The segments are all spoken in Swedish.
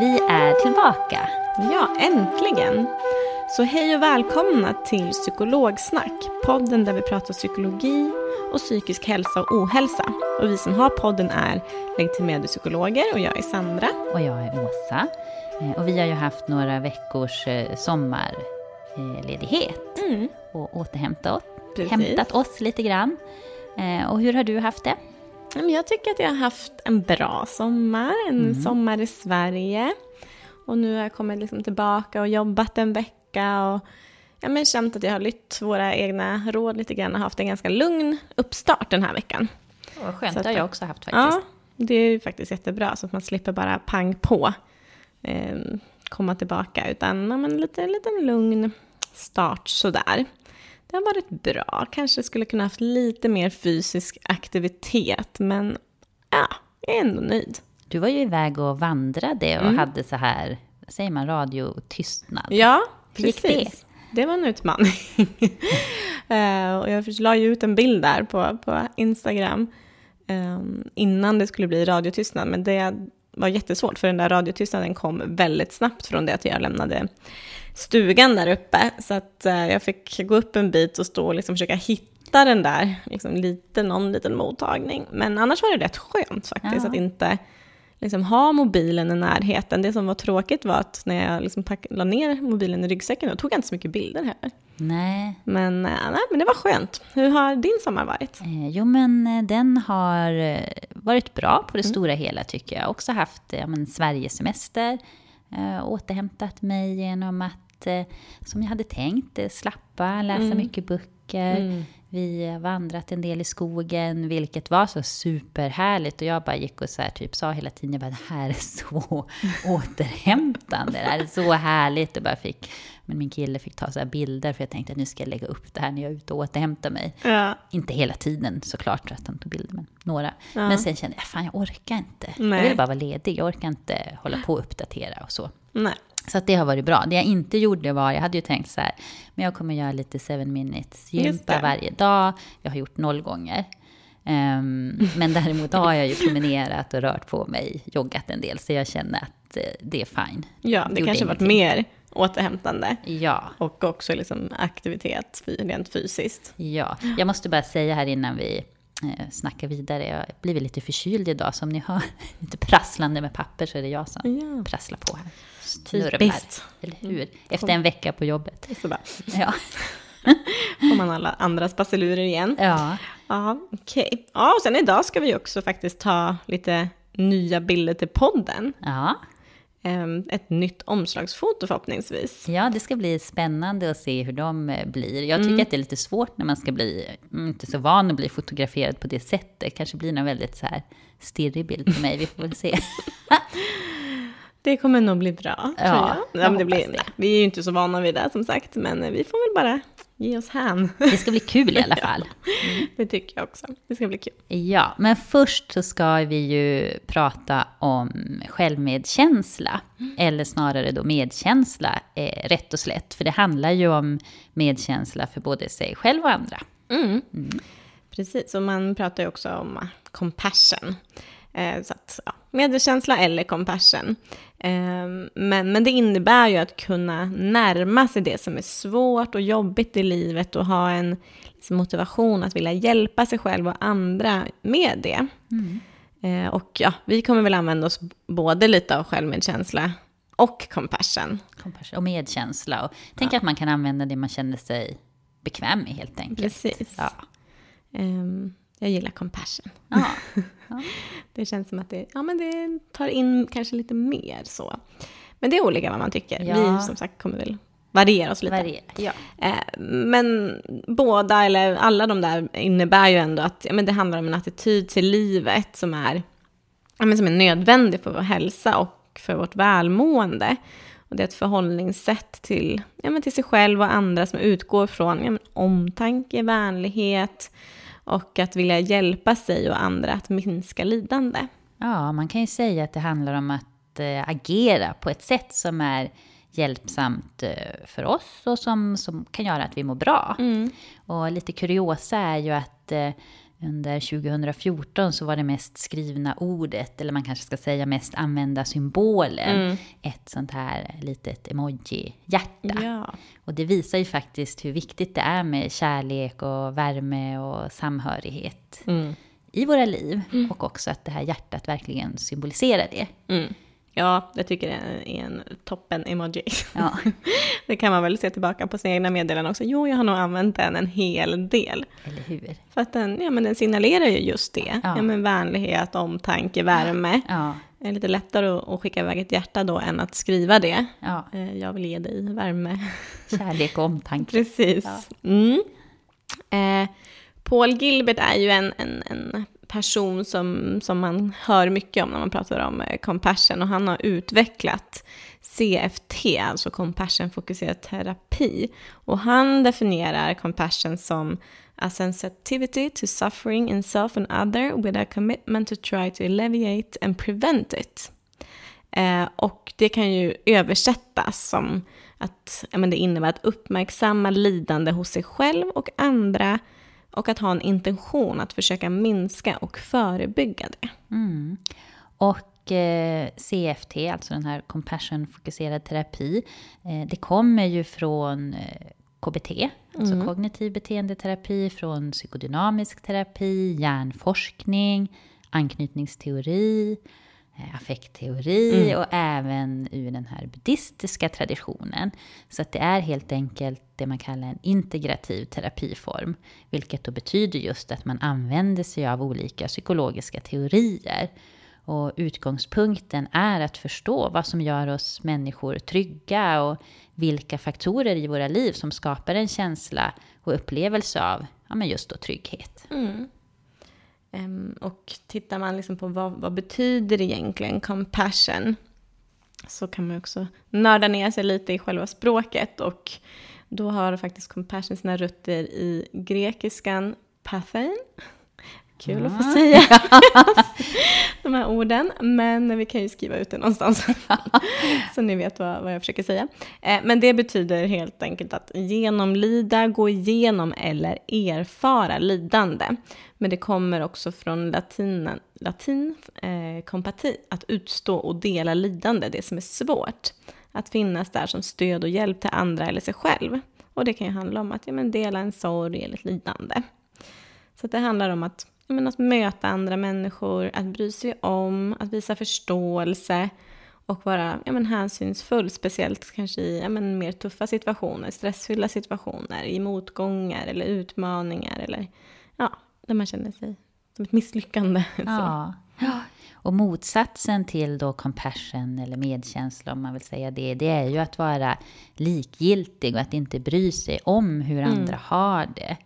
Vi är tillbaka. Ja, äntligen! Så hej och välkomna till Psykologsnack, podden där vi pratar psykologi och psykisk hälsa och ohälsa. Och vi som har podden är legitimerade psykologer och jag är Sandra. Och jag är Åsa. Eh, Och vi har ju haft några veckors eh, sommarledighet Mm. och återhämtat Precis. hämtat oss lite grann. Eh, Och hur har du haft det? Jag tycker att jag har haft en bra sommar, en sommar i Sverige. Och nu har jag kommit liksom tillbaka och jobbat en vecka och ja, men känt att jag har lytt våra egna råd lite grann och haft en ganska lugn uppstart den här veckan. Vad skönt, det har jag också haft faktiskt. Ja, det är ju faktiskt jättebra så att man slipper bara pang på eh, komma tillbaka utan ja, men lite liten lugn start sådär. Det har varit bra, kanske skulle kunna haft lite mer fysisk aktivitet men ja, jag är ändå nöjd. Du var ju iväg och vandrade och Mm. hade så här, vad säger man, radiotystnad. Ja, precis. Det var en utmaning. Eh, och jag la ju ut en bild där på, på Instagram eh, innan det skulle bli radiotystnad. Men det var jättesvårt för den där radiotystnaden kom väldigt snabbt från det att jag lämnade stugan där uppe. Så att eh, jag fick gå upp en bit och stå och liksom försöka hitta den där, liksom lite, någon liten mottagning. Men annars var det rätt skönt faktiskt Ja. att inte liksom ha mobilen i närheten. Det som var tråkigt var att när jag liksom pack- la ner mobilen i ryggsäcken, då tog jag inte så mycket bilder heller. Nej, Men, eh, nej, men det var skönt. Hur har din sommar varit? Eh, Jo, men eh, den har varit bra på det Mm. stora hela tycker jag. Också haft ja, men, Sverigesemester. Återhämtat mig genom att, eh, som jag hade tänkt, eh, slappa, läsa Mm. mycket böcker. Vi har vandrat en del i skogen, vilket var så superhärligt. Och jag bara gick och så här, typ sa hela tiden, jag bara, det här är så återhämtande. Det här är så härligt. Och bara fick, men min kille fick ta så här bilder, för jag tänkte att nu ska jag lägga upp det här när jag är ute och återhämtar mig. Ja. Inte hela tiden såklart att han tog bilder, men några. Ja. Men sen kände jag, fan jag orkar inte. Nej. Jag vill bara vara ledig, jag orkar inte hålla på och uppdatera och så. Nej. Så att det har varit bra. Det jag inte gjorde var, jag hade ju tänkt så här, men jag kommer göra lite 7 minutes Just gympa det. varje dag. Jag har gjort noll gånger. Ehm, men däremot har jag ju promenerat och rört på mig, joggat en del, så jag känner att eh, det är fine. Ja, det Gjorde kanske varit mer återhämtande. Ja, Och också liksom aktivitet rent fysiskt. Ja, jag måste bara säga här innan vi eh, snackar vidare. Jag har blivit lite förkyld idag, så om ni hör lite prasslande med papper så är det jag som Ja. prasslar på här. Typiskt. Eller hur? Efter en vecka på jobbet. Så Ja. får man alla andras basilurer igen. ja. Ja, okej. Ja, och sen idag ska vi också faktiskt ta lite nya bilder till podden. Ja. Ehm, Ett nytt omslagsfoto förhoppningsvis. ja, det ska bli spännande att se hur de eh, blir. Jag tycker att det är lite svårt när man ska bli, mm, inte så van att bli fotograferad på det sättet. Kanske blir någon väldigt så här stirrig bild på mig, vi får väl se. Det kommer nog bli bra, Ja, tror jag. jag men det blir, det. Vi är ju inte så vana vid det som sagt, men vi får väl bara ge oss hän. Det ska bli kul i alla fall. Mm. Det tycker jag också. Det ska bli kul. Ja, men först så ska vi ju prata om självmedkänsla. Mm. Eller snarare då medkänsla, eh, rätt och slätt. För det handlar ju om medkänsla för både sig själv och andra. Mm. Mm. Precis, och man pratar ju också om compassion. Eh, så att, ja, medkänsla eller compassion. Eh, men, men det innebär ju att kunna närma sig det som är svårt och jobbigt i livet och ha en liksom, motivation att vilja hjälpa sig själv och andra med det. Mm. Eh, och ja, vi kommer väl använda oss både lite av självmedkänsla och compassion. compassion och medkänsla. Och tänk ja. att man kan använda det man känner sig bekväm med helt enkelt. Precis. Ja. Um, jag gillar compassion. Ja. Det känns som att det, ja, men det tar in kanske lite mer så. Men det är olika vad man tycker. Ja. Vi som sagt kommer väl variera oss lite. Variera, ja. Eh, men båda, eller alla de där, innebär ju ändå att ja, men det handlar om en attityd till livet som är, ja, men som är nödvändig för vår hälsa och för vårt välmående. Och det är ett förhållningssätt till, ja, men till sig själv och andra som utgår från ja, men omtanke, vänlighet, och att vilja hjälpa sig och andra att minska lidande. Ja, man kan ju säga att det handlar om att äh, agera på ett sätt som är hjälpsamt äh, för oss och som, som kan göra att vi mår bra. Mm. Och lite kuriosa är ju att äh, under 2014 så var det mest skrivna ordet, eller man kanske ska säga mest använda symbolen, mm. ett sånt här litet emoji-hjärta. Ja. Och det visar ju faktiskt hur viktigt det är med kärlek och värme och samhörighet mm. i våra liv. Mm. Och också att det här hjärtat verkligen symboliserar det. Ja, jag tycker det är en toppen-emoji. Ja. det kan man väl se tillbaka på sina egna meddelanden också. Jo, jag har nog använt den en hel del. Eller hur? För att den, ja, men den signalerar ju just det. Ja. ja men vänlighet, omtanke, värme. Ja. Det är lite lättare att skicka iväg ett hjärta då än att skriva det. Ja. Eh, jag vill ge dig värme. Kärlek och omtanke. Precis. Mm. Eh, Paul Gilbert är ju en, en, en person som, som man hör mycket om när man pratar om eh, compassion och han har utvecklat CFT, alltså compassion-fokuserad terapi. Och han definierar compassion som a sensitivity to suffering in self and other with a commitment to try to alleviate and prevent it. Eh, och det kan ju översättas som att ja, men det innebär att uppmärksamma lidande hos sig själv och andra och att ha en intention att försöka minska och förebygga det. Mm. Och eh, CFT, alltså den här compassion-fokuserad terapi, eh, det kommer ju från eh, KBT, alltså mm. kognitiv beteendeterapi, från psykodynamisk terapi, hjärnforskning, anknytningsteori, affektteori mm. och även ur den här buddhistiska traditionen. Så att det är helt enkelt det man kallar en integrativ terapiform, vilket då betyder just att man använder sig av olika psykologiska teorier. Och utgångspunkten är att förstå vad som gör oss människor trygga och vilka faktorer i våra liv som skapar en känsla och upplevelse av ja, men just då trygghet. Mm. Um, och tittar man liksom på vad, vad betyder egentligen compassion så kan man också nörda ner sig lite i själva språket och då har faktiskt compassion sina rötter i grekiskan pathein. Kul ja. att få säga de här orden, men vi kan ju skriva ut det någonstans så ni vet vad, vad jag försöker säga. Eh, men det betyder helt enkelt att genomlida, gå igenom eller erfara lidande. Men det kommer också från latinen, latin, eh, kompati, att utstå och dela lidande, det som är svårt. Att finnas där som stöd och hjälp till andra eller sig själv. Och det kan ju handla om att ja, men dela en sorg eller ett lidande. Så det handlar om att, men att möta andra människor, att bry sig om, att visa förståelse och vara ja, men hänsynsfull, speciellt kanske i ja, men mer tuffa situationer, stressfyllda situationer, i motgångar eller utmaningar eller ja, där man känner sig som ett misslyckande. Ja. ja. Och motsatsen till då compassion eller medkänsla, om man vill säga det, det är ju att vara likgiltig och att inte bry sig om hur mm. andra har det.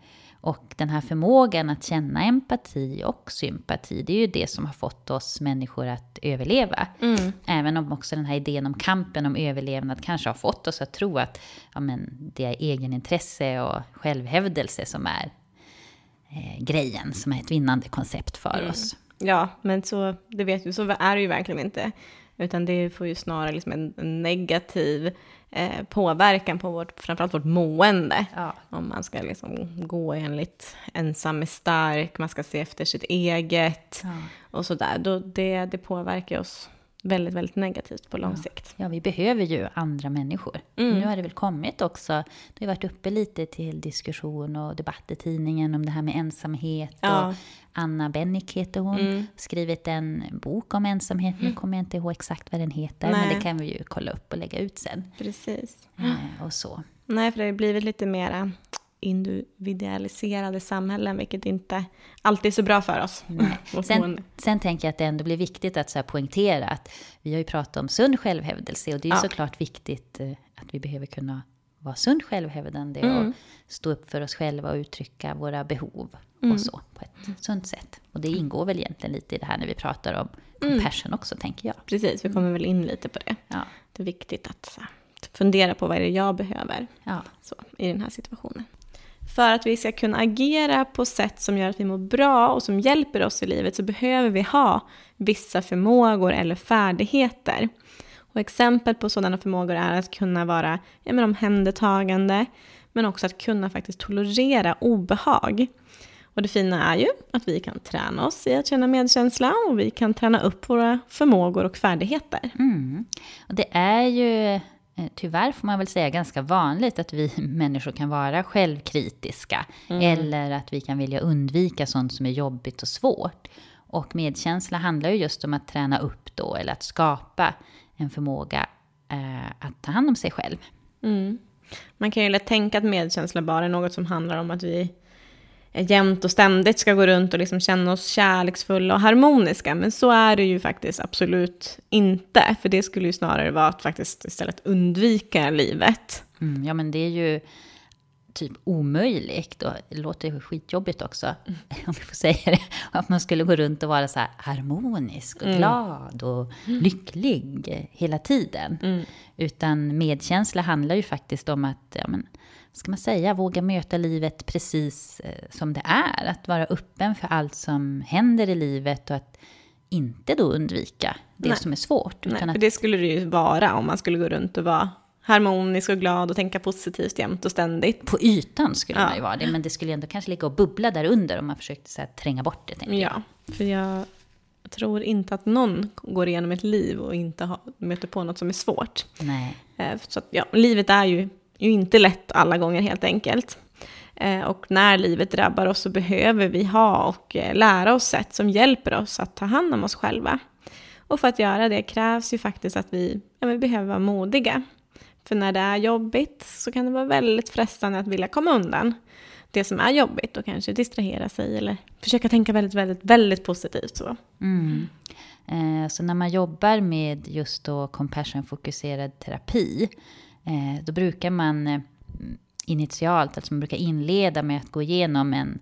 Och den här förmågan att känna empati och sympati, det är ju det som har fått oss människor att överleva. Mm. Även om också den här idén om kampen om överlevnad kanske har fått oss att tro att ja, men det är egenintresse och självhävdelse som är eh, grejen, som är ett vinnande koncept för mm. oss. Ja, men så, det vet du, så är det ju verkligen inte. Utan det får ju snarare liksom en negativ eh, påverkan på vårt, framförallt vårt mående. Ja. Om man ska liksom gå enligt ensam är stark, man ska se efter sitt eget ja. och sådär. Då det, det påverkar oss väldigt, väldigt negativt på lång ja. sikt. Ja, vi behöver ju andra människor. Mm. Nu har det väl kommit också, det har varit uppe lite till diskussion och debatt i tidningen om det här med ensamhet. Ja. Och Anna Bennick heter hon, mm. skrivit en bok om ensamhet. Nu mm. kommer jag inte ihåg exakt vad den heter, Nej. men det kan vi ju kolla upp och lägga ut sen. Precis. Eh, och så. Nej, för det har blivit lite mera individualiserade samhällen, vilket inte alltid är så bra för oss. Sen, sen, tänker jag att det ändå blir viktigt att så här poängtera att vi har ju pratat om sund självhävdelse och det är ja. såklart viktigt eh, att vi behöver kunna vara sund självhävdande mm. och stå upp för oss själva och uttrycka våra behov mm. och så på ett sunt sätt. Och det ingår väl egentligen lite i det här när vi pratar om mm. compassion mm. också, tänker jag. Precis, vi kommer väl in lite på det. Ja. Det är viktigt att så, fundera på vad är det jag behöver ja. så, i den här situationen. För att vi ska kunna agera på sätt som gör att vi mår bra och som hjälper oss i livet så behöver vi ha vissa förmågor eller färdigheter. Och exempel på sådana förmågor är att kunna vara ja, men omhändertagande, men också att kunna faktiskt tolerera obehag. Och det fina är ju att vi kan träna oss i att känna medkänsla och vi kan träna upp våra förmågor och färdigheter. Mm. Och det är ju tyvärr får man väl säga ganska vanligt att vi människor kan vara självkritiska. Mm. Eller att vi kan vilja undvika sånt som är jobbigt och svårt. Och medkänsla handlar ju just om att träna upp då, eller att skapa en förmåga eh, att ta hand om sig själv. Mm. Man kan ju lätt tänka att medkänsla bara är något som handlar om att vi jämt och ständigt ska gå runt och liksom känna oss kärleksfulla och harmoniska. Men så är det ju faktiskt absolut inte. För det skulle ju snarare vara att faktiskt istället undvika livet. Mm, ja, men det är ju typ omöjligt. Och det låter skitjobbigt också, mm. om vi får säga det. Att man skulle gå runt och vara så här harmonisk och mm. glad och mm. lycklig hela tiden. Mm. Utan medkänsla handlar ju faktiskt om att ja, men, ska man säga, våga möta livet precis eh, som det är. Att vara öppen för allt som händer i livet och att inte då undvika det Nej. som är svårt. Utan Nej, för det skulle det ju vara om man skulle gå runt och vara harmonisk och glad och tänka positivt jämt och ständigt. På ytan skulle ja. man ju vara det, men det skulle ändå kanske ligga och bubbla där under om man försökte så här, tränga bort det. Tänker ja, jag. för jag tror inte att någon går igenom ett liv och inte har, möter på något som är svårt. Nej. Eh, så att, ja, livet är ju ju inte lätt alla gånger helt enkelt. Eh, och när livet drabbar oss så behöver vi ha och eh, lära oss sätt som hjälper oss att ta hand om oss själva. Och för att göra det krävs ju faktiskt att vi, ja, vi behöver vara modiga. För när det är jobbigt så kan det vara väldigt frestande att vilja komma undan det som är jobbigt och kanske distrahera sig eller försöka tänka väldigt, väldigt, väldigt positivt. Så. Mm. Eh, så när man jobbar med just då compassion-fokuserad terapi Eh, då brukar man eh, initialt, alltså man brukar inleda med att gå igenom en,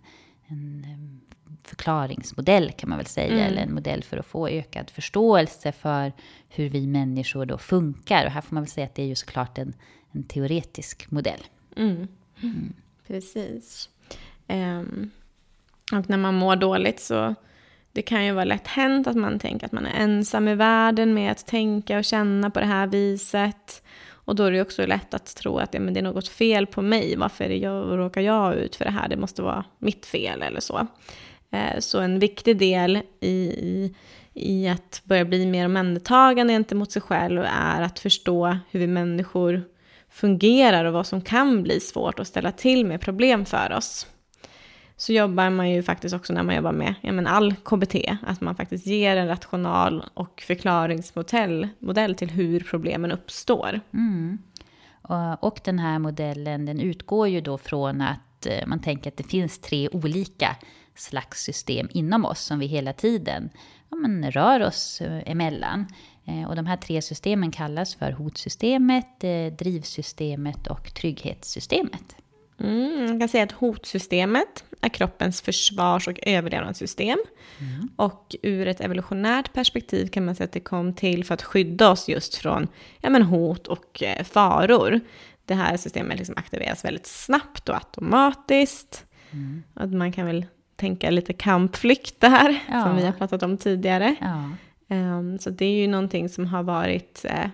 en eh, förklaringsmodell kan man väl säga, mm. eller en modell för att få ökad förståelse för hur vi människor då funkar. Och här får man väl säga att det är ju såklart en, en teoretisk modell. Mm. Mm. Precis. Um, och när man mår dåligt så det kan ju vara lätt hänt att man tänker att man är ensam i världen med att tänka och känna på det här viset. Och då är det också lätt att tro att ja, men det är något fel på mig. Varför jag, råkar jag ut för det här? Det måste vara mitt fel eller så. Eh, så en viktig del i, i att börja bli mer omhändertagande gentemot sig själv är att förstå hur vi människor fungerar och vad som kan bli svårt att ställa till med problem för oss så jobbar man ju faktiskt också när man jobbar med ja, men all KBT, att man faktiskt ger en rational och förklaringsmodell modell till hur problemen uppstår. Mm. Och, och den här modellen den utgår ju då från att eh, man tänker att det finns tre olika slags system inom oss som vi hela tiden ja, men rör oss eh, emellan. Eh, och de här tre systemen kallas för hotsystemet, drivsystemet och trygghetssystemet. Mm, man kan säga att hotsystemet är kroppens försvars och överlevnadssystem. Mm. Och ur ett evolutionärt perspektiv kan man säga att det kom till för att skydda oss just från ja, men hot och eh, faror. Det här systemet liksom aktiveras väldigt snabbt och automatiskt. Mm. Att man kan väl tänka lite kampflykt där, ja. som vi har pratat om tidigare. Ja. Um, så det är ju någonting som har varit uh,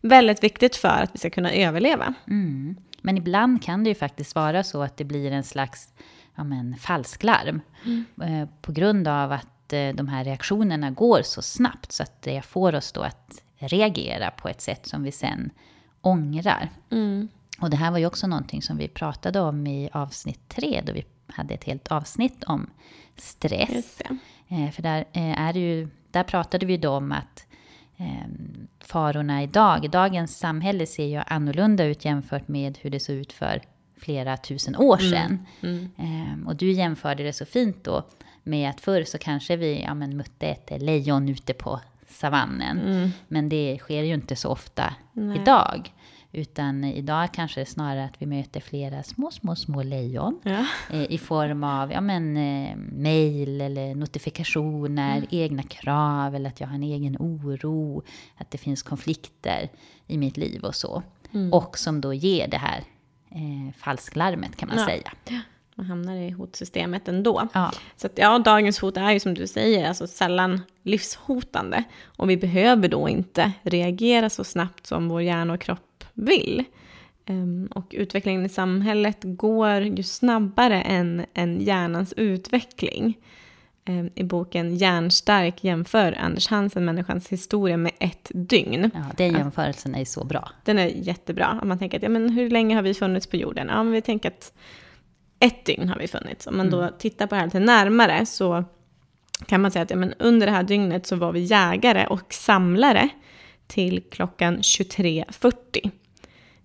väldigt viktigt för att vi ska kunna överleva. Mm. Men ibland kan det ju faktiskt vara så att det blir en slags ja, men, falsklarm. Mm. Uh, på grund av att uh, de här reaktionerna går så snabbt så att det får oss då att reagera på ett sätt som vi sen ångrar. Mm. Och det här var ju också någonting som vi pratade om i avsnitt tre, då vi hade ett helt avsnitt om stress. Eh, för där, eh, är ju, där pratade vi då om att eh, farorna idag, i dagens samhälle ser ju annorlunda ut jämfört med hur det såg ut för flera tusen år mm, sedan. Mm. Mm. och du jämförde det så fint då med att förr så kanske vi ja, men, mötte ett lejon ute på savannen. Mm. Men det sker ju inte så ofta Nej. idag. Utan idag kanske det är snarare att vi möter flera små, små, små lejon. Ja. Eh, I form av ja, men, eh, mail eller notifikationer, mm. egna krav eller att jag har en egen oro. Att det finns konflikter i mitt liv och så. Mm. Och som då ger det här eh, falsklarmet kan man ja. säga. Man hamnar i hotsystemet ändå. Ja. Så att, ja, dagens hot är ju som du säger, alltså sällan livshotande. Och vi behöver då inte reagera så snabbt som vår hjärna och kropp vill. Um, och utvecklingen i samhället går ju snabbare än, än hjärnans utveckling. Um, I boken Hjärnstark jämför Anders Hansen människans historia med ett dygn. Ja, den jämförelsen är så bra. Den är jättebra. Om man tänker att, ja, men hur länge har vi funnits på jorden? Ja, men vi tänker att ett dygn har vi funnits. Om man då mm. tittar på det här lite närmare så kan man säga att ja, men under det här dygnet så var vi jägare och samlare till klockan 23.40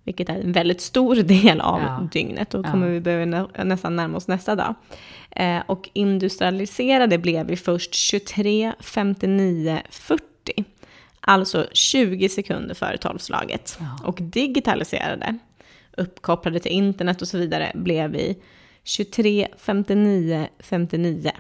vilket är en väldigt stor del av ja. dygnet. Då kommer ja. vi behöva nästan närma oss nästa dag. Eh, och industrialiserade blev vi först 23, 59, 40. Alltså 20 sekunder före tolvslaget. Ja. Och digitaliserade, uppkopplade till internet och så vidare, blev vi 23, 59, 59.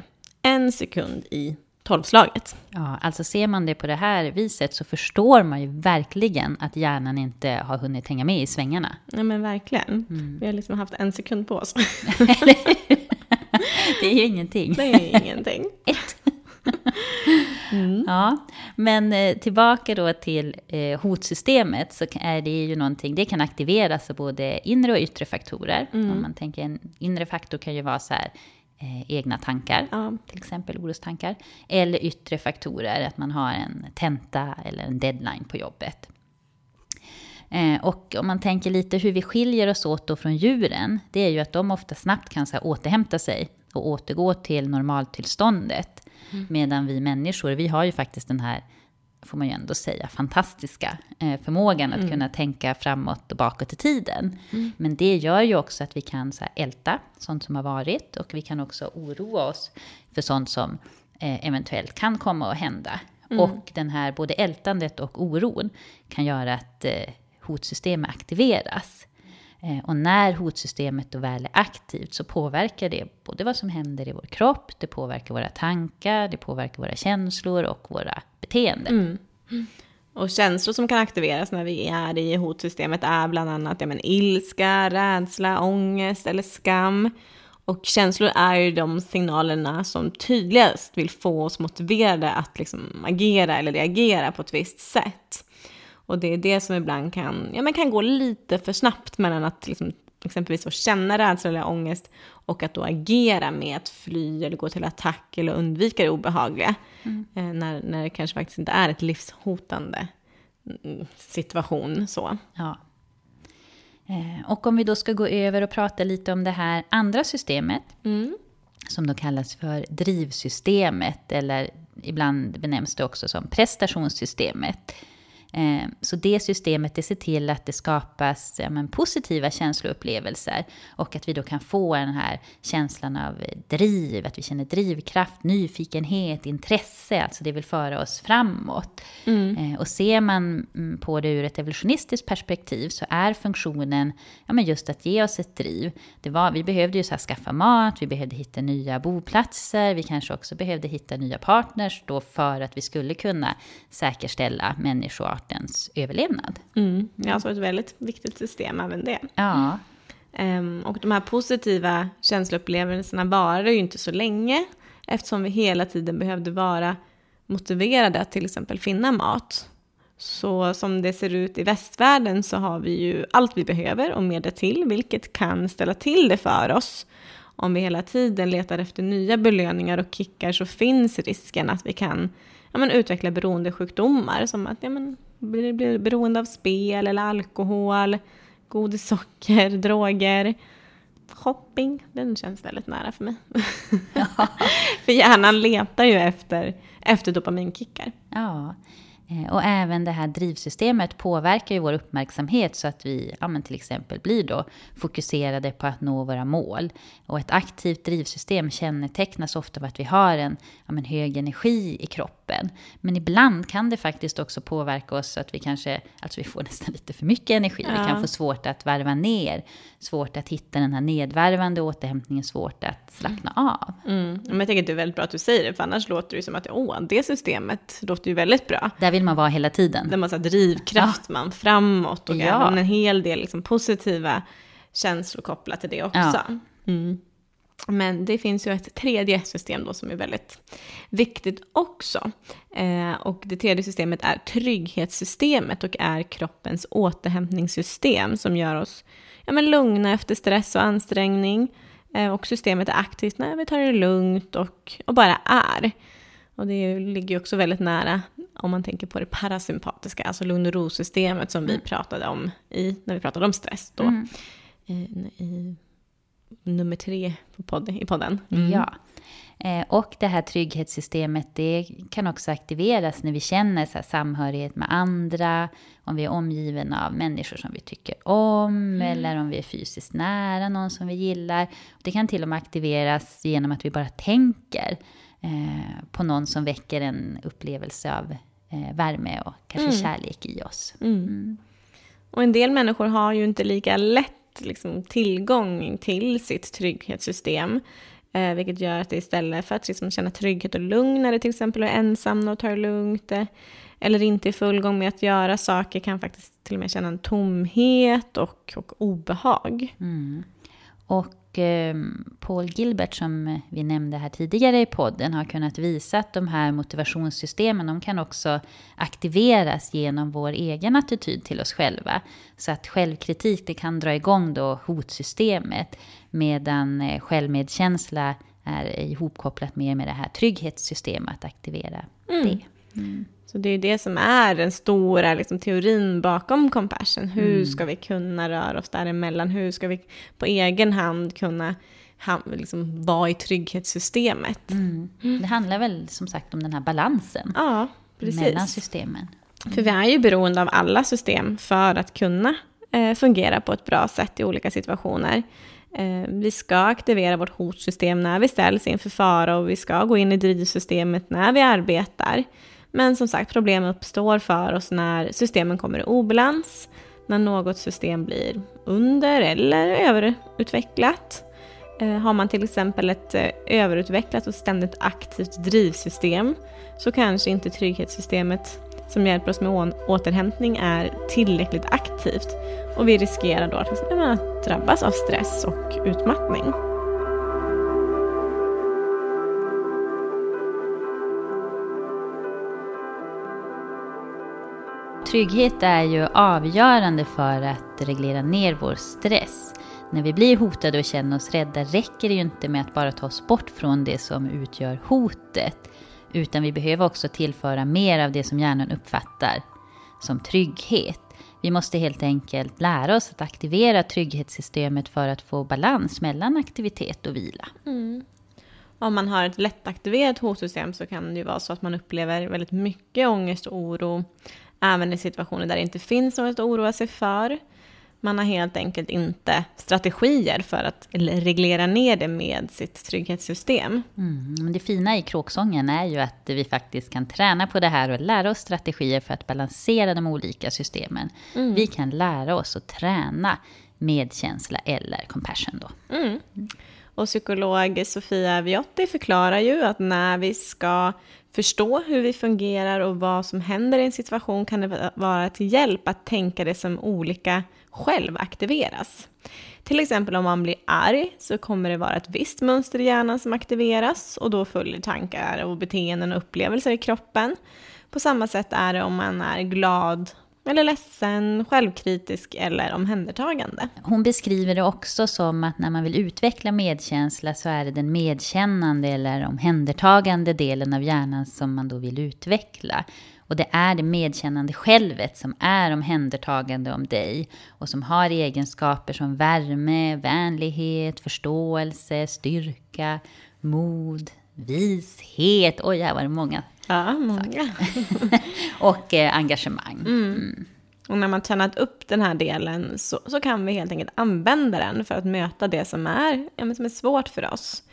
En sekund i tolvslaget. Ja, alltså ser man det på det här viset så förstår man ju verkligen att hjärnan inte har hunnit hänga med i svängarna. Ja, men verkligen. Mm. Vi har liksom haft en sekund på oss. det är ju ingenting. Det är ingenting. Ett. Mm. Ja, men eh, tillbaka då till eh, hotsystemet så är det ju någonting, det kan aktiveras av både inre och yttre faktorer. Mm. Om man tänker en inre faktor kan ju vara så här, eh, egna tankar, ja. till exempel orostankar. Eller yttre faktorer, att man har en tenta eller en deadline på jobbet. Eh, och om man tänker lite hur vi skiljer oss åt då från djuren, det är ju att de ofta snabbt kan så här, återhämta sig och återgå till normaltillståndet. Mm. Medan vi människor, vi har ju faktiskt den här får man ju ändå säga, fantastiska eh, förmågan att mm. kunna tänka framåt och bakåt i tiden. Mm. Men det gör ju också att vi kan så här, älta sånt som har varit och vi kan också oroa oss för sånt som eh, eventuellt kan komma att hända. Mm. Och den här både ältandet och oron kan göra att eh, hotsystemet aktiveras. Eh, och när hotsystemet då väl är aktivt så påverkar det både vad som händer i vår kropp, det påverkar våra tankar, det påverkar våra känslor och våra beteenden. Mm. Och känslor som kan aktiveras när vi är i hotsystemet är bland annat ja, men ilska, rädsla, ångest eller skam. Och känslor är ju de signalerna som tydligast vill få oss motiverade att liksom agera eller reagera på ett visst sätt. Och det är det som ibland kan, ja, men kan gå lite för snabbt mellan att liksom, exempelvis att känna rädsla eller ångest och att då agera med att fly eller gå till attack eller undvika det obehagliga. Mm. Eh, när, när det kanske faktiskt inte är ett livshotande mm, situation. Så. Ja. Eh, och om vi då ska gå över och prata lite om det här andra systemet. Mm. Som då kallas för drivsystemet eller ibland benämns det också som prestationssystemet. Eh, så det systemet det ser till att det skapas ja, men, positiva känsloupplevelser och att vi då kan få den här känslan av driv, att vi känner drivkraft, nyfikenhet, intresse, alltså det vill föra oss framåt. Mm. Eh, och ser man mm, på det ur ett evolutionistiskt perspektiv så är funktionen ja, men just att ge oss ett driv. Det var, vi behövde ju så skaffa mat, vi behövde hitta nya boplatser, vi kanske också behövde hitta nya partners då för att vi skulle kunna säkerställa människoartens överlevnad. Mm. Ja, alltså ett väldigt viktigt system även det. Ja. Um, och de här positiva känsloupplevelserna varar ju inte så länge eftersom vi hela tiden behövde vara motiverade att till exempel finna mat. Så som det ser ut i västvärlden så har vi ju allt vi behöver och mer till, vilket kan ställa till det för oss. Om vi hela tiden letar efter nya belöningar och kickar så finns risken att vi kan ja, men, utveckla beroendesjukdomar som att ja, men, bli, bli beroende av spel eller alkohol, godis, socker, droger. Shopping, den känns väldigt nära för mig. Ja. för hjärnan letar ju efter, efter dopaminkickar. Ja, och även det här drivsystemet påverkar ju vår uppmärksamhet så att vi ja, till exempel blir då fokuserade på att nå våra mål. Och ett aktivt drivsystem kännetecknas ofta av att vi har en ja, hög energi i kroppen. Men ibland kan det faktiskt också påverka oss så att vi kanske, alltså vi får nästan lite för mycket energi. Ja. Vi kan få svårt att varva ner, svårt att hitta den här nedvarvande återhämtningen, svårt att slappna av. Mm. Men jag tänker att det är väldigt bra att du säger det, för annars låter det ju som att åh, det systemet låter ju väldigt bra. Vill man vara hela tiden. Det är massa drivkraft, ja. man framåt och ja. en hel del liksom positiva känslor kopplat till det också. Ja. Mm. Men det finns ju ett tredje system då som är väldigt viktigt också. Eh, och det tredje systemet är trygghetssystemet och är kroppens återhämtningssystem som gör oss ja, men lugna efter stress och ansträngning. Eh, och systemet är aktivt när vi tar det lugnt och, och bara är. Och det ligger ju också väldigt nära om man tänker på det parasympatiska, alltså lugn och ro-systemet som mm. vi pratade om i, när vi pratade om stress då. Mm. I, i, nummer tre på podd, i podden. Mm. Ja. Eh, och det här trygghetssystemet det kan också aktiveras när vi känner så samhörighet med andra, om vi är omgivna av människor som vi tycker om, mm. eller om vi är fysiskt nära någon som vi gillar. Det kan till och med aktiveras genom att vi bara tänker eh, på någon som väcker en upplevelse av eh, värme och kanske mm. kärlek i oss. Mm. mm. Och en del människor har ju inte lika lätt liksom, tillgång till sitt trygghetssystem. Eh, vilket gör att istället för att liksom, känna trygghet och lugn när det till exempel är ensam och tar det lugnt, eh, eller inte i full gång med att göra saker, kan faktiskt till och med känna en tomhet och, och obehag. Mm. Och Eh, Paul Gilbert som vi nämnde här tidigare i podden har kunnat visa att de här motivationssystemen de kan också aktiveras genom vår egen attityd till oss själva. Så att självkritik det kan dra igång då hotsystemet medan eh, självmedkänsla är ihopkopplat mer med det här trygghetssystemet att aktivera mm. det. Mm. Så det är det som är den stora liksom, teorin bakom compassion. Hur mm. ska vi kunna röra oss däremellan? Hur ska vi på egen hand kunna liksom, vara i trygghetssystemet? Mm. Det handlar väl som sagt om den här balansen ja, mellan systemen. Mm. För vi är ju beroende av alla system för att kunna eh, fungera på ett bra sätt i olika situationer. Eh, vi ska aktivera vårt hotsystem när vi ställs inför fara och vi ska gå in i drivsystemet när vi arbetar. Men som sagt, problem uppstår för oss när systemen kommer i obalans, när något system blir under eller överutvecklat. Eh, har man till exempel ett eh, överutvecklat och ständigt aktivt drivsystem så kanske inte trygghetssystemet som hjälper oss med återhämtning är tillräckligt aktivt och vi riskerar då att drabbas av stress och utmattning. Trygghet är ju avgörande för att reglera ner vår stress. När vi blir hotade och känner oss rädda räcker det ju inte med att bara ta oss bort från det som utgör hotet. Utan vi behöver också tillföra mer av det som hjärnan uppfattar som trygghet. Vi måste helt enkelt lära oss att aktivera trygghetssystemet för att få balans mellan aktivitet och vila. Mm. Om man har ett lättaktiverat hotsystem så kan det ju vara så att man upplever väldigt mycket ångest och oro även i situationer där det inte finns något att oroa sig för. Man har helt enkelt inte strategier för att reglera ner det med sitt trygghetssystem. Mm, men det fina i kråksången är ju att vi faktiskt kan träna på det här och lära oss strategier för att balansera de olika systemen. Mm. Vi kan lära oss att träna medkänsla eller compassion då. Mm. Och psykolog Sofia Viotti förklarar ju att när vi ska förstå hur vi fungerar och vad som händer i en situation kan det vara till hjälp att tänka det som olika själv aktiveras. Till exempel om man blir arg så kommer det vara ett visst mönster i hjärnan som aktiveras och då följer tankar och beteenden och upplevelser i kroppen. På samma sätt är det om man är glad eller ledsen, självkritisk eller omhändertagande. Hon beskriver det också som att när man vill utveckla medkänsla så är det den medkännande eller omhändertagande delen av hjärnan som man då vill utveckla. Och det är det medkännande självet som är omhändertagande om dig och som har egenskaper som värme, vänlighet, förståelse, styrka, mod, vishet. Oj, här var det många. Ja, många. och eh, engagemang. Mm. Mm. Och när man tränat upp den här delen så, så kan vi helt enkelt använda den för att möta det som är, ja, som är svårt för oss.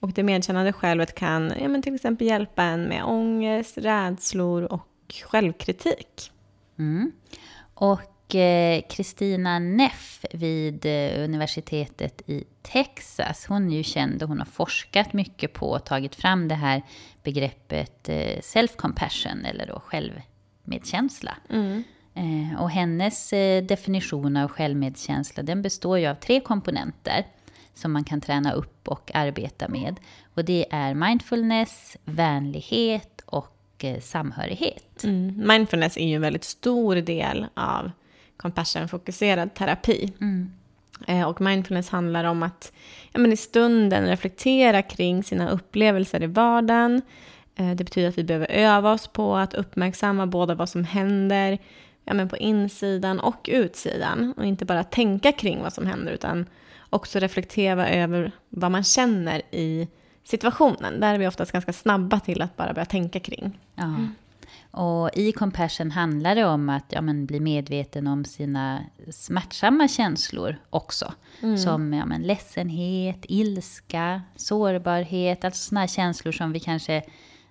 Och det medkännande självet kan ja, men till exempel hjälpa en med ångest, rädslor och självkritik. Mm. Och Kristina Neff vid eh, universitetet i Texas, hon är ju känd och hon har forskat mycket på och tagit fram det här begreppet eh, self-compassion, eller då självmedkänsla. Mm. Eh, och hennes definition av självmedkänsla, den består ju av tre komponenter som man kan träna upp och arbeta med. Och det är mindfulness, vänlighet och samhörighet. Mm. Mindfulness är ju en väldigt stor del av compassion-fokuserad terapi. Mm. Eh, och mindfulness handlar om att ja, men i stunden reflektera kring sina upplevelser i vardagen. Eh, det betyder att vi behöver öva oss på att uppmärksamma både vad som händer ja, men på insidan och utsidan. Och inte bara tänka kring vad som händer utan också reflektera över vad man känner i situationen. Där är vi oftast ganska snabba till att bara börja tänka kring. Ja. Och i compassion handlar det om att ja, men, bli medveten om sina smärtsamma känslor också. Mm. Som ja, men, ledsenhet, ilska, sårbarhet, alltså sådana känslor som vi kanske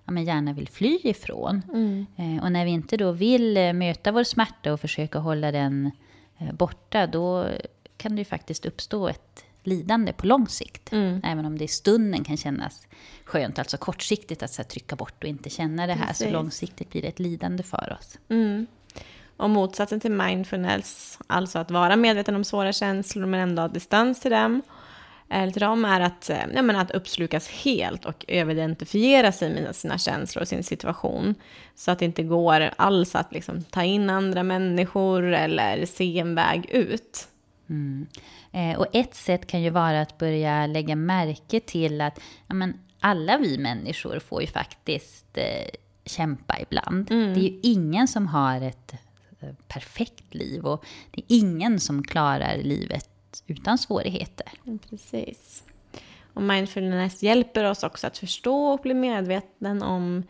ja, men, gärna vill fly ifrån. Mm. Eh, och när vi inte då vill eh, möta vår smärta och försöka hålla den eh, borta, då kan det ju faktiskt uppstå ett lidande på lång sikt. Mm. Även om det i stunden kan kännas skönt, alltså kortsiktigt att så här, trycka bort och inte känna det här, Precis. så långsiktigt blir det ett lidande för oss. Mm. Och motsatsen till mindfulness, alltså att vara medveten om svåra känslor men ändå ha distans till dem, eller till dem är att, eh, ja, men att uppslukas helt och överidentifiera sig med sina känslor och sin situation. Så att det inte går alls att liksom, ta in andra människor eller se en väg ut. Mm. Eh, och ett sätt kan ju vara att börja lägga märke till att ja, men alla vi människor får ju faktiskt eh, kämpa ibland. Mm. Det är ju ingen som har ett eh, perfekt liv och det är ingen som klarar livet utan svårigheter. Precis. Och mindfulness hjälper oss också att förstå och bli medveten om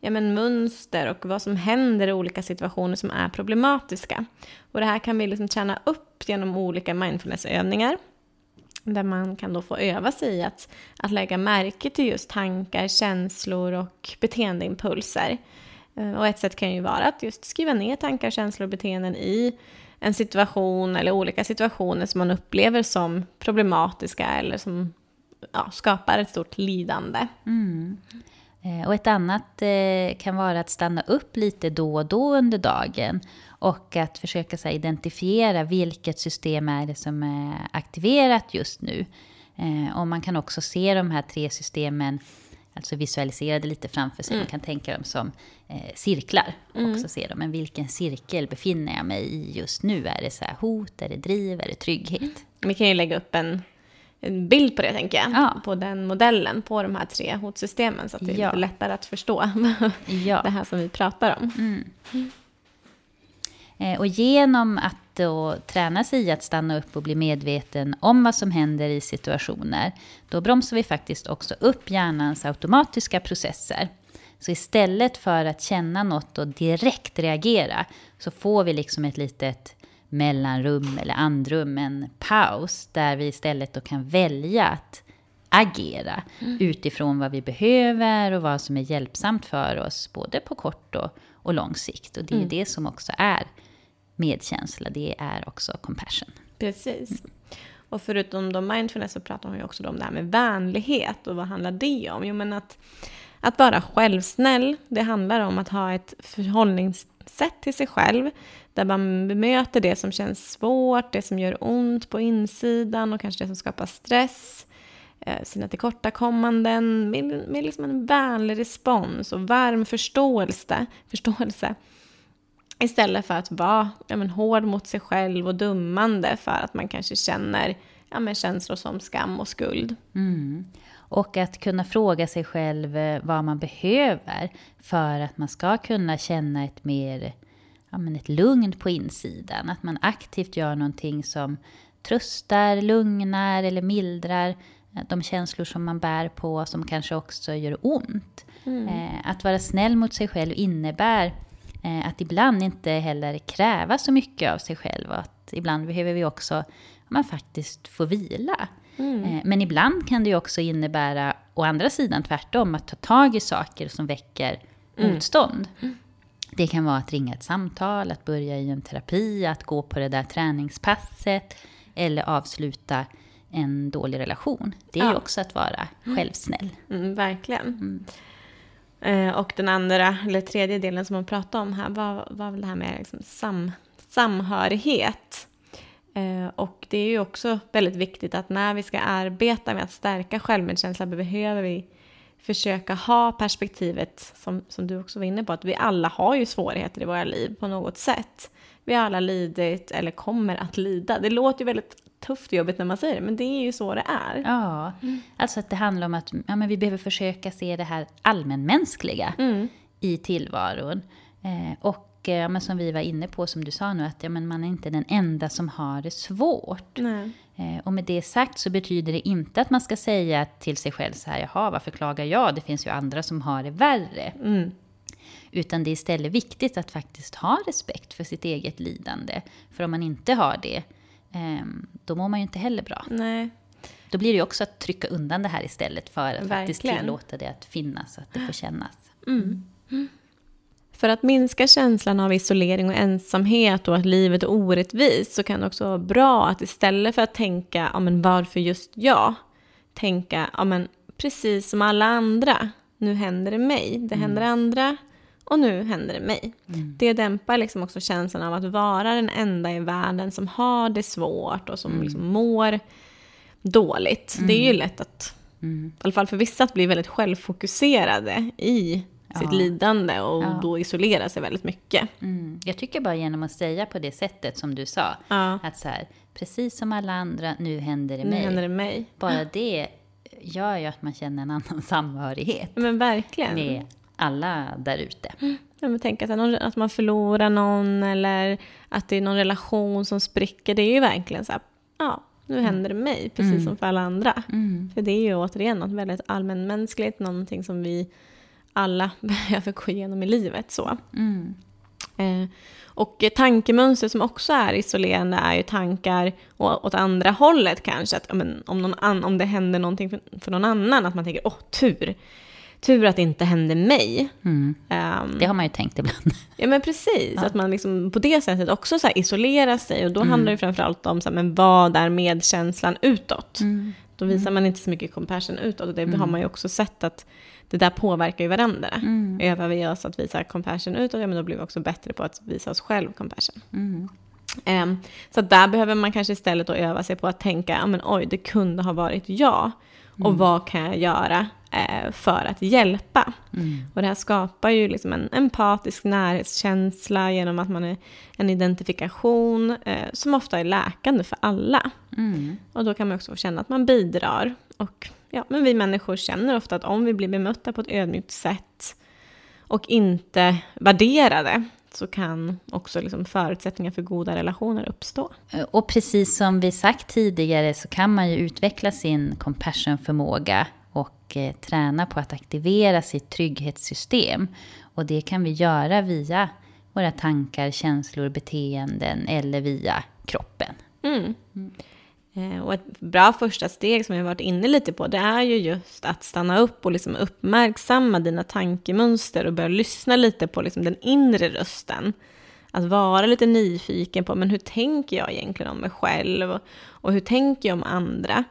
ja, men mönster och vad som händer i olika situationer som är problematiska. Och det här kan vi liksom träna upp genom olika mindfulnessövningar. Där man kan då få öva sig i att, att lägga märke till just tankar, känslor och beteendeimpulser. Eh, och ett sätt kan ju vara att just skriva ner tankar, känslor och beteenden i en situation eller olika situationer som man upplever som problematiska eller som ja, skapar ett stort lidande. Mm. Eh, och ett annat eh, kan vara att stanna upp lite då och då under dagen och att försöka så identifiera vilket system är det som är aktiverat just nu. Eh, och man kan också se de här tre systemen, alltså visualisera det lite framför sig. Mm. Man kan tänka dem som cirklar. Mm. Också se dem, men vilken cirkel befinner jag mig i just nu? Är det så hot, är det driv, är det trygghet? Vi kan ju lägga upp en en bild på det, tänker jag. Ja. På den modellen, på de här tre hotsystemen. Så att det är ja. lättare att förstå ja. det här som vi pratar om. Mm. Eh, och genom att då träna sig i att stanna upp och bli medveten om vad som händer i situationer, då bromsar vi faktiskt också upp hjärnans automatiska processer. Så istället för att känna något och direkt reagera så får vi liksom ett litet mellanrum eller andrum, en paus där vi istället då kan välja att agera mm. utifrån vad vi behöver och vad som är hjälpsamt för oss, både på kort och, och lång sikt. Och det är mm. det som också är medkänsla, det är också compassion. Precis. Mm. Och förutom då mindfulness så pratar hon ju också om det här med vänlighet. Och vad handlar det om? Jo, men att, att vara självsnäll, det handlar om att ha ett förhållningssätt till sig själv. Där man bemöter det som känns svårt, det som gör ont på insidan och kanske det som skapar stress. Eh, sina tillkortakommanden med, med liksom en vänlig respons och varm förståelse. förståelse Istället för att vara ja, men, hård mot sig själv och dummande för att man kanske känner ja, men, känslor som skam och skuld. Mm. Och att kunna fråga sig själv eh, vad man behöver för att man ska kunna känna ett mer ja, men ett lugn på insidan. Att man aktivt gör någonting som tröstar, lugnar eller mildrar eh, de känslor som man bär på som kanske också gör ont. Mm. Eh, att vara snäll mot sig själv innebär Eh, att ibland inte heller kräva så mycket av sig själv. Att ibland behöver vi också man faktiskt få vila. Mm. Eh, men ibland kan det ju också innebära, å andra sidan tvärtom, att ta tag i saker som väcker mm. motstånd. Mm. Det kan vara att ringa ett samtal, att börja i en terapi, att gå på det där träningspasset eller avsluta en dålig relation. Det är ja. ju också att vara mm. självsnäll. Mm, verkligen. Mm. Eh, och den andra, eller tredje delen som hon pratade om här var, var väl det här med liksom sam, samhörighet. Eh, och det är ju också väldigt viktigt att när vi ska arbeta med att stärka självmedkänsla behöver vi försöka ha perspektivet, som, som du också var inne på, att vi alla har ju svårigheter i våra liv på något sätt. Vi har alla lidit eller kommer att lida. Det låter ju väldigt tufft och jobbigt när man säger det, men det är ju så det är. Ja, mm. alltså att det handlar om att ja, men vi behöver försöka se det här allmänmänskliga mm. i tillvaron. Eh, och ja, men som vi var inne på, som du sa nu, att ja, men man är inte den enda som har det svårt. Eh, och med det sagt så betyder det inte att man ska säga till sig själv så här, jaha, varför klagar jag? Det finns ju andra som har det värre. Mm. Utan det är istället viktigt att faktiskt ha respekt för sitt eget lidande. För om man inte har det, Ehm, då mår man ju inte heller bra. Nej. Då blir det ju också att trycka undan det här istället för att Verkligen. faktiskt tillåta det att finnas, så att det får kännas. Mm. Mm. För att minska känslan av isolering och ensamhet och att livet är orättvist så kan det också vara bra att istället för att tänka ja, men varför just jag, tänka ja, men precis som alla andra, nu händer det mig, det mm. händer andra, och nu händer det mig. Mm. Det dämpar liksom också känslan av att vara den enda i världen som har det svårt och som mm. liksom mår dåligt. Mm. Det är ju lätt att, mm. i alla fall för vissa, att bli väldigt självfokuserade i ja. sitt lidande och ja. då isolera sig väldigt mycket. Mm. Jag tycker bara genom att säga på det sättet som du sa, ja. att så här, precis som alla andra, nu händer det mig. Nu händer det mig. Bara det gör ju att man känner en annan samhörighet. Men verkligen. Med alla där ute. Mm. tänk att, att man förlorar någon eller att det är någon relation som spricker. Det är ju verkligen så här, ja, nu mm. händer det mig, precis mm. som för alla andra. Mm. För det är ju återigen något väldigt allmänmänskligt, någonting som vi alla behöver gå igenom i livet. så. Mm. Eh, och tankemönster som också är isolerande är ju tankar åt andra hållet kanske. Att, men, om, någon an, om det händer någonting för, för någon annan, att man tänker åh tur, tur att det inte hände mig. Mm. Um, det har man ju tänkt ibland. Ja men precis, ja. att man liksom på det sättet också så isolerar sig. Och då mm. handlar det framförallt om så här, men vad är medkänslan utåt? Mm. Då visar mm. man inte så mycket compassion utåt. Och det har mm. man ju också sett att det där påverkar ju varandra. Mm. Övar vi oss att visa compassion utåt, ja men då blir vi också bättre på att visa oss själv compassion. Um, så där behöver man kanske istället då öva sig på att tänka, ja men oj, det kunde ha varit jag. Och vad kan jag göra eh, för att hjälpa. Mm. Och det här skapar ju liksom en empatisk närhetskänsla genom att man är en identifikation eh, som ofta är läkande för alla. Mm. Och då kan man också få känna att man bidrar. Och ja, men vi människor känner ofta att om vi blir bemötta på ett ödmjukt sätt och inte värderade så kan också liksom förutsättningar för goda relationer uppstå. Och precis som vi sagt tidigare så kan man ju utveckla sin compassion-förmåga och eh, träna på att aktivera sitt trygghetssystem. Och det kan vi göra via våra tankar, känslor, beteenden eller via kroppen. Mm. Mm. Eh, och ett bra första steg som jag varit inne lite på, det är ju just att stanna upp och liksom uppmärksamma dina tankemönster och börja lyssna lite på liksom den inre rösten. Att vara lite nyfiken på, men hur tänker jag egentligen om mig själv? Och, och hur tänker jag om andra?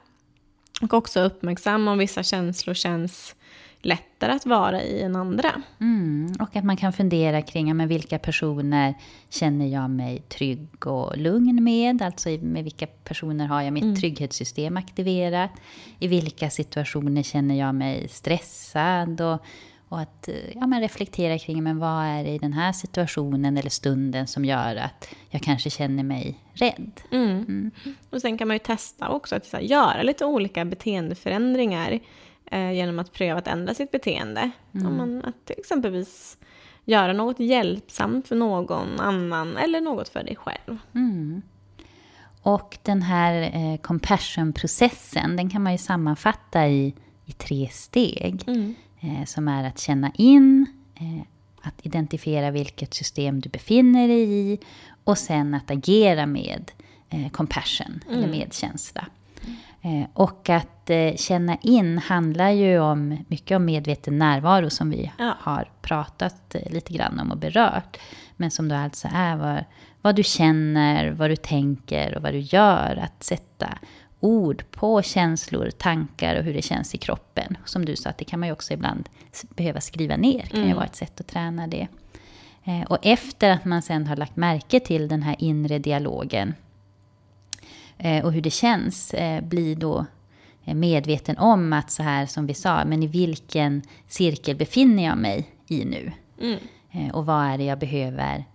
Och också uppmärksamma om vissa känslor känns lättare att vara i än andra. Mm, och att man kan fundera kring men vilka personer känner jag mig trygg och lugn med? Alltså med vilka personer har jag mitt mm. trygghetssystem aktiverat? I vilka situationer känner jag mig stressad? Och, och att ja, men reflektera kring men vad är det i den här situationen eller stunden som gör att jag kanske känner mig rädd. Mm. Mm. Och sen kan man ju testa också att här, göra lite olika beteendeförändringar eh, genom att pröva att ändra sitt beteende. Mm. Om man, att exempelvis göra något hjälpsamt för någon annan eller något för dig själv. Mm. Och den här eh, compassion-processen, den kan man ju sammanfatta i, i tre steg. Mm. Eh, som är att känna in, eh, att identifiera vilket system du befinner dig i och sen att agera med eh, compassion, mm. eller medkänsla. Eh, och att känna in handlar ju om mycket om medveten närvaro som vi ja. har pratat lite grann om och berört. Men som då alltså är vad, vad du känner, vad du tänker och vad du gör. Att sätta ord på känslor, tankar och hur det känns i kroppen. Som du sa, att det kan man ju också ibland behöva skriva ner. Det kan mm. ju vara ett sätt att träna det. Och efter att man sen har lagt märke till den här inre dialogen Eh, och hur det känns, eh, bli då eh, medveten om att så här som vi sa, men i vilken cirkel befinner jag mig i nu? Mm. Och vad är det jag behöver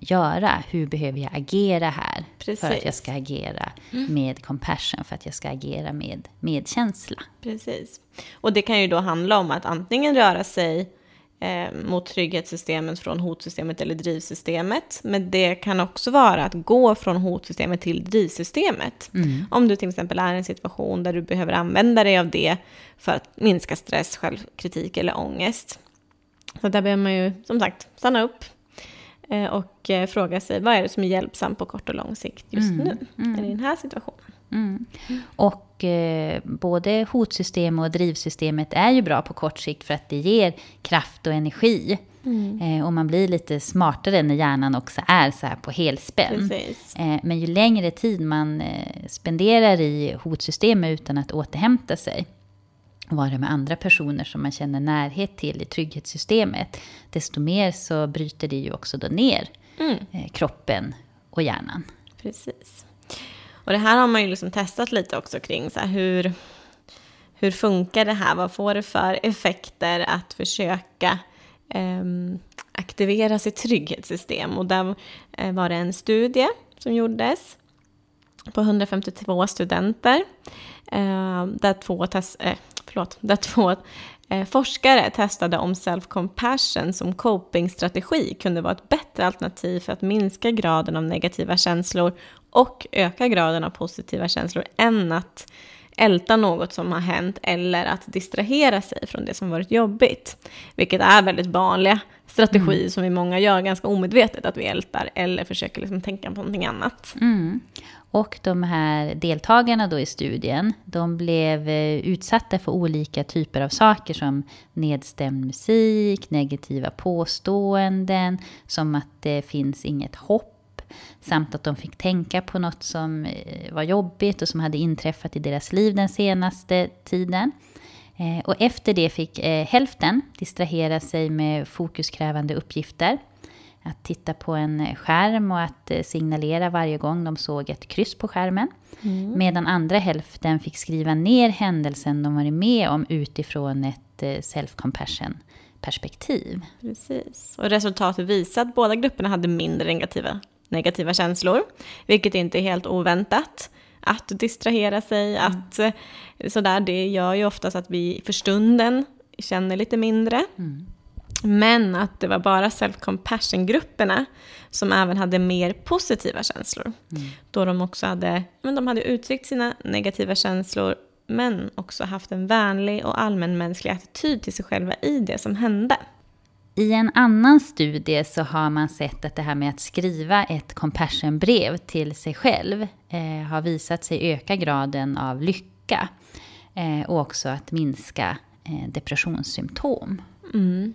göra? Hur behöver jag agera här? Precis. För att jag ska agera mm. med compassion, för att jag ska agera med medkänsla. Precis. Och det kan ju då handla om att antingen röra sig eh, mot trygghetssystemet från hotsystemet eller drivsystemet. Men det kan också vara att gå från hotsystemet till drivsystemet. Mm. Om du till exempel är i en situation där du behöver använda dig av det för att minska stress, självkritik eller ångest. Så där behöver man ju som sagt stanna upp eh, och eh, fråga sig vad är det som är hjälpsamt på kort och lång sikt just mm. nu, mm. i den här situationen. Mm. Och eh, både hotsystemet och drivsystemet är ju bra på kort sikt för att det ger kraft och energi. Mm. Eh, och man blir lite smartare när hjärnan också är så här på helspänn. Eh, men ju längre tid man eh, spenderar i hotsystemet utan att återhämta sig vara med andra personer som man känner närhet till i trygghetssystemet, desto mer så bryter det ju också då ner mm. Eh, kroppen och hjärnan. Precis. Och det här har man ju liksom testat lite också kring så här, hur, hur funkar det här? Vad får det för effekter att försöka eh, aktivera sitt trygghetssystem? Och där eh, var det en studie som gjordes på 152 studenter eh, där två, test, eh, förlåt, där två eh, forskare testade om self-compassion som copingstrategi kunde vara ett bättre alternativ för att minska graden av negativa känslor och öka graden av positiva känslor än att älta något som har hänt eller att distrahera sig från det som varit jobbigt. Vilket är väldigt vanliga strategier mm. som vi många gör ganska omedvetet, att vi ältar eller försöker liksom tänka på någonting annat. Mm. Och de här deltagarna då i studien, de blev eh, utsatta för olika typer av saker som nedstämd musik, negativa påståenden, som att det finns inget hopp Samt att de fick tänka på något som eh, var jobbigt och som hade inträffat i deras liv den senaste tiden. Eh, och efter det fick hälften distrahera sig med fokuskrävande uppgifter. Att titta på en skärm och att signalera varje gång de såg ett kryss på skärmen. Mm. Medan andra hälften fick skriva ner händelsen de varit med om utifrån ett self-compassion perspektiv. Precis. Och resultatet visar att båda grupperna hade mindre negativa negativa känslor, vilket inte är helt oväntat. Att distrahera sig, mm. att eh, sådär, det gör ju oftast att vi för stunden känner lite mindre. Mm. Men att det var bara self-compassion-grupperna som även hade mer positiva känslor. Mm. Då de också hade, men de hade uttryckt sina negativa känslor men också haft en vänlig och allmänmänsklig attityd till sig själva i det som hände. I en annan studie så har man sett att det här med att skriva ett compassionbrev till sig själv eh, har visat sig öka graden av lycka eh, och också att minska eh, depressionssymptom. Mm.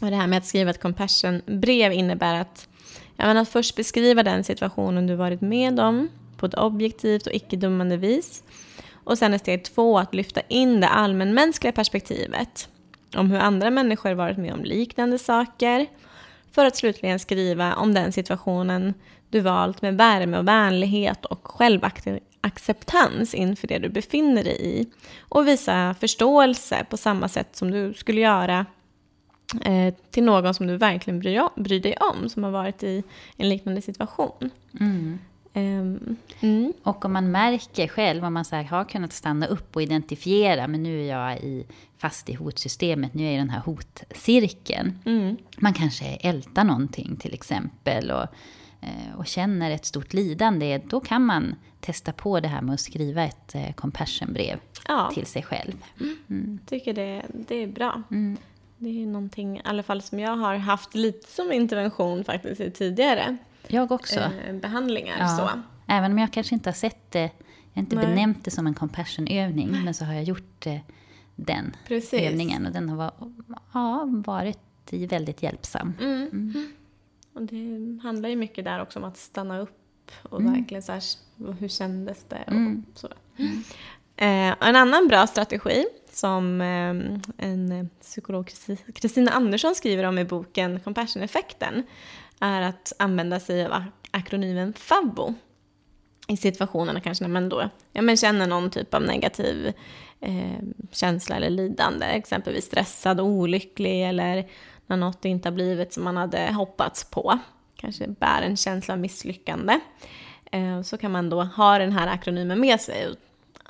Och det här med att skriva ett compassion-brev innebär att, jag menar, att först beskriva den situationen du varit med om på ett objektivt och icke-dummande vis. Och sen är steg två att lyfta in det allmänmänskliga perspektivet om hur andra människor varit med om liknande saker för att slutligen skriva om den situationen du valt med värme och vänlighet och självacceptans inför det du befinner dig i och visa förståelse på samma sätt som du skulle göra eh, till någon som du verkligen bryr, bryr dig om, som har varit i en liknande situation. Mm. Um, mm. Och om man märker själv, om man så har kunnat stanna upp och identifiera, men nu är jag i, fast i hotsystemet, nu är jag i den här hotcirkeln. Mm. Man kanske ältar någonting till exempel och, eh, och känner ett stort lidande, då kan man testa på det här med att skriva ett eh, compassionbrev ja. till sig själv. Mm. Jag tycker det, det är bra. Mm. Det är någonting, i alla fall som jag har haft lite som intervention faktiskt i tidigare jag också. Eh, behandlingar. Ja. Så. Även om jag kanske inte har sett det, jag har inte Nej. benämnt det som en compassionövning, men så har jag gjort eh, den Precis. övningen. Och den har ja, varit väldigt hjälpsam. Mm. Och det handlar ju mycket där också om att stanna upp och Mm. verkligen så här, hur kändes det och Mm. så. Eh, och en annan bra strategi som ehm, en eh, psykolog, Kristina Andersson, skriver om i boken Compassion-effekten är att använda sig av akronymen FABO i situationerna kanske när man då ja, men känner någon typ av negativ eh, känsla eller lidande, exempelvis stressad, och olycklig eller när något inte har blivit som man hade hoppats på, kanske bär en känsla av misslyckande, eh, så kan man då ha den här akronymen med sig och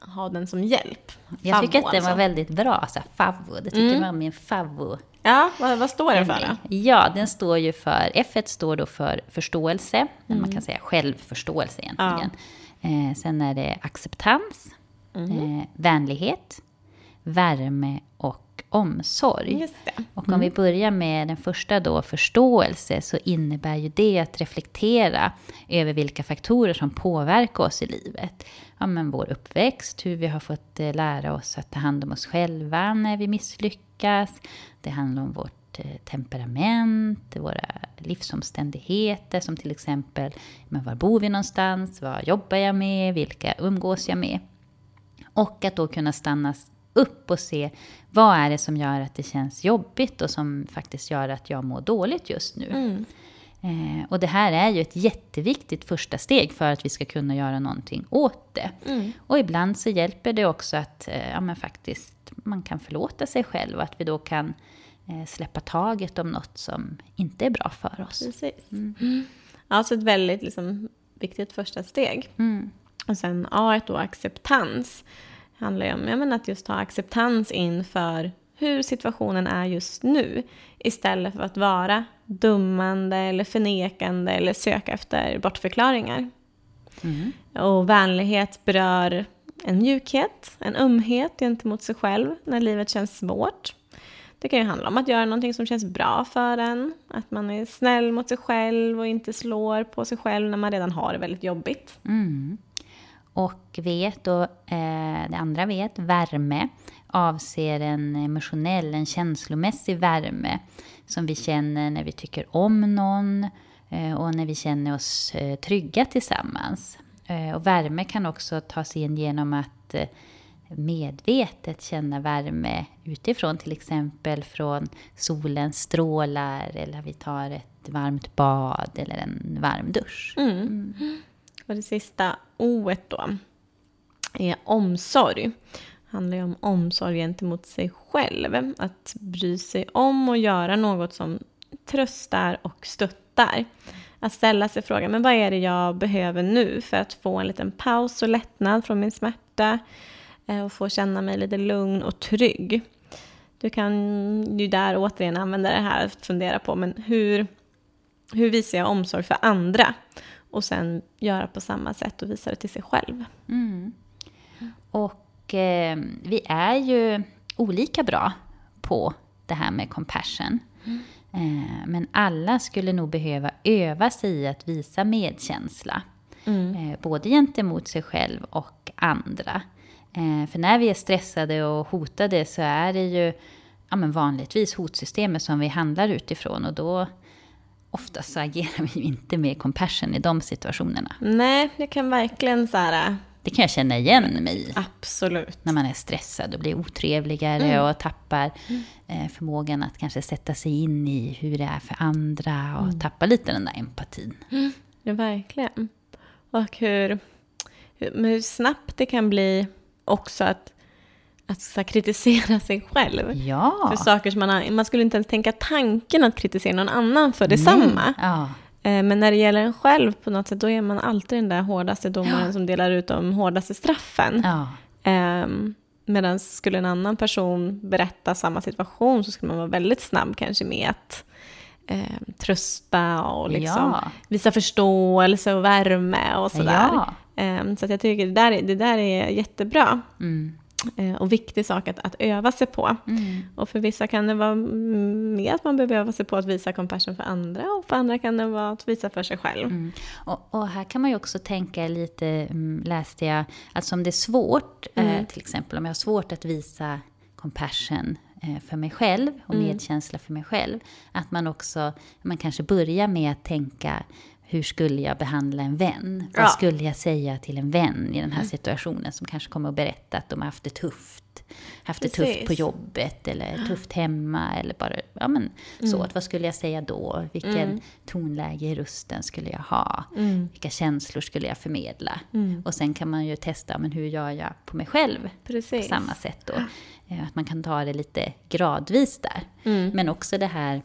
ha den som hjälp. Jag tycker att den var alltså. väldigt bra, så här, favvo. Det tycker jag var min favvo. Ja, vad, vad står den för då? Ja, den står ju för, F står då för förståelse, eller man kan säga självförståelse egentligen. Eh, sen är det acceptans, eh, vänlighet, värme och omsorg. Och om vi börjar med den första då, förståelse, så innebär ju det att reflektera över vilka faktorer som påverkar oss i livet. Ja, men vår uppväxt, hur vi har fått eh, lära oss att ta hand om oss själva när vi misslyckas. Det handlar om vårt eh, temperament, våra livsomständigheter som till exempel, men var bor vi någonstans, vad jobbar jag med, vilka umgås jag med? Och att då kunna stanna upp och se vad är det som gör att det känns jobbigt och som faktiskt gör att jag mår dåligt just nu. Mm. Eh, och det här är ju ett jätteviktigt första steg för att vi ska kunna göra någonting åt det. Mm. Och ibland så hjälper det också att eh, ja, men faktiskt man kan förlåta sig själv och att vi då kan eh, släppa taget om något som inte är bra för oss. Precis. Mm. Alltså ett väldigt liksom, viktigt första steg. Mm. Och sen A då, acceptans. Handlar ju om jag menar, att just ha acceptans inför hur situationen är just nu. Istället för att vara dummande eller förnekande eller söka efter bortförklaringar. Mm. Och vänlighet berör en mjukhet, en ömhet gentemot sig själv när livet känns svårt. Det kan ju handla om att göra någonting som känns bra för en. Att man är snäll mot sig själv och inte slår på sig själv när man redan har det väldigt jobbigt. Mm. Och vet, och eh, det andra vet, värme, avser en emotionell, en känslomässig värme som vi känner när vi tycker om någon eh, och när vi känner oss eh, trygga tillsammans. Eh, och värme kan också ta sig in genom att eh, medvetet känna värme utifrån, till exempel från solens strålar eller vi tar ett varmt bad eller en varm dusch. Mm. Och det sista o då är omsorg. Det handlar ju om omsorg gentemot sig själv. Att bry sig om och göra något som tröstar och stöttar. Att ställa sig frågan, men vad är det jag behöver nu för att få en liten paus och lättnad från min smärta eh, och få känna mig lite lugn och trygg. Du kan ju där återigen använda det här att fundera på, men hur, hur visar jag omsorg för andra? Och sen göra på samma sätt och visa det till sig själv. Mm. Och eh, vi är ju olika bra på det här med compassion. Mm. Eh, men alla skulle nog behöva öva sig i att visa medkänsla. Mm. Eh, både gentemot sig själv och andra. Eh, för när vi är stressade och hotade så är det ju ja, men vanligtvis hotsystemet som vi handlar utifrån. Och då oftast så agerar vi inte med compassion i de situationerna. Nej, jag kan verkligen så här... Det kan jag känna igen mig i. Absolut. När man är stressad och blir otrevligare mm. och tappar mm. förmågan att kanske sätta sig in i hur det är för andra och mm. tappar lite den där empatin. Mm. Ja, verkligen. Och hur, hur, hur snabbt det kan bli också att att så kritisera sig själv. Ja. För saker som man har, man skulle inte ens tänka tanken att kritisera någon annan för detsamma. Ja. Eh, men när det gäller en själv på något sätt, då är man alltid den där hårdaste domaren ja. som delar ut de hårdaste straffen. Ja. Um, Medan skulle en annan person berätta samma situation så skulle man vara väldigt snabb kanske med att eh, trösta och liksom ja. visa förståelse och värme och sådär. Ja. Eh, så jag tycker det där, det där är jättebra. Mm. Eh, och viktig sak att, att öva sig på. Mm. Och för vissa kan det vara mer att man behöver öva sig på att visa compassion för andra och för andra kan det vara att visa för sig själv. Mm. Och, och, här kan man ju också tänka lite, mm, läste jag, att om det är svårt, eh, mm. till exempel om jag har svårt att visa compassion eh, för mig själv och mm. medkänsla för mig själv, att man också, man kanske börjar med att tänka hur skulle jag behandla en vän? Vad ja. skulle jag säga till en vän i den här mm. situationen som kanske kommer att berätta att de har haft det tufft? Haft det Precis. tufft på jobbet eller tufft hemma eller bara, ja men mm. så. Att vad skulle jag säga då? Vilken mm. tonläge i rösten skulle jag ha? Mm. Vilka känslor skulle jag förmedla? Mm. Och sen kan man ju testa, men hur gör jag på mig själv? Precis. På samma sätt då. Eh, att man kan ta det lite gradvis där. Mm. Men också det här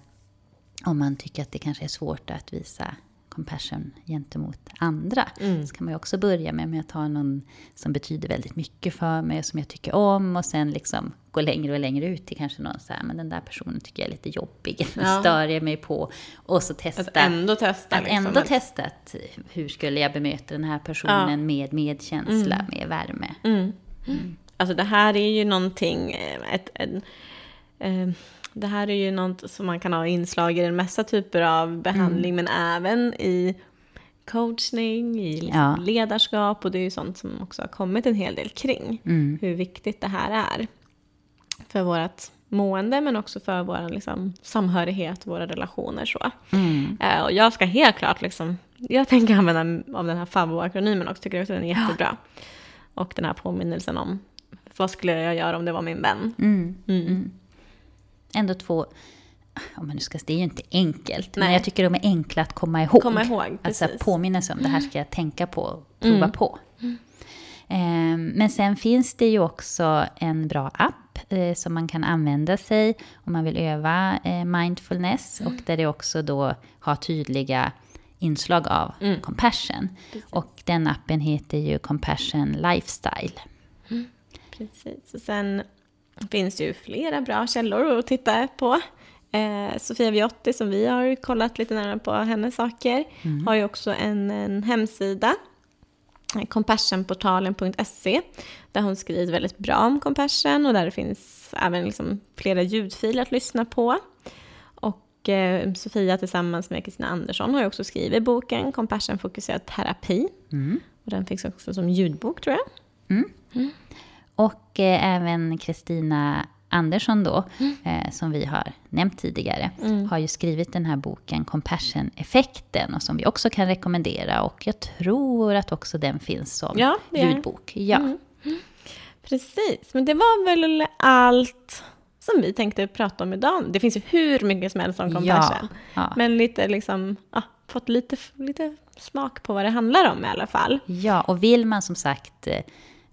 om man tycker att det kanske är svårt att visa compassion gentemot andra. Mm. Så kan man ju också börja med, med att ta någon som betyder väldigt mycket för mig och som jag tycker om och sen liksom gå längre och längre ut till kanske någon så här, men den där personen tycker jag är lite jobbig, eller ja. stör jag mig på. Och så testa. Att ändå testa. Att liksom. ändå testa att hur skulle jag bemöta den här personen ja. med medkänsla, mm. med värme. Mm. Mm. Alltså det här är ju någonting, eh, ett, ett, ett, eh, ett det här är ju något som man kan ha inslag i en massa typer av behandling, mm. men även i coachning, i liksom ja. ledarskap och det är ju sånt som också har kommit en hel del kring. Mm. Hur viktigt det här är för vårt mående men också för vår liksom, samhörighet, våra relationer. Så. Mm. Uh, och jag ska helt klart, liksom, jag tänker använda av den här FABO-akronymen också, tycker också den är jättebra. Ja. Och den här påminnelsen om vad skulle jag göra om det var min vän. Mm. Ändå två om man nu ska, det är ju inte enkelt, Nej. men jag tycker de är enkla att komma ihåg. Komma ihåg alltså påminna sig om, det här ska jag tänka på, och prova mm. på. Mm. Eh, men sen finns det ju också en bra app eh, som man kan använda sig om man vill öva eh, mindfulness mm. och där det också då har tydliga inslag av mm. compassion. Precis. Och den appen heter ju Compassion Lifestyle. Mm. Precis, och sen finns det ju flera bra källor att titta på. Eh, Sofia Viotti som vi har kollat lite närmare på hennes saker mm. har ju också en, en hemsida compassionportalen.se där hon skriver väldigt bra om compassion och där det finns även liksom flera ljudfiler att lyssna på. Och eh, Sofia tillsammans med Kristina Andersson har ju också skrivit boken Compassion fokuserad terapi. Mm. Och den finns också som ljudbok tror jag. Mm. Och eh, även Kristina Andersson då, mm. eh, som vi har nämnt tidigare, mm. har ju skrivit den här boken Compassion-effekten och som vi också kan rekommendera. Och jag tror att också den finns som ja, ljudbok. Ja. Mm. Precis, men det var väl allt som vi tänkte prata om idag. Det finns ju hur mycket som helst om compassion. Ja, ja. Men lite liksom, ja, fått lite, lite smak på vad det handlar om i alla fall. Ja, och vill man som sagt Eh,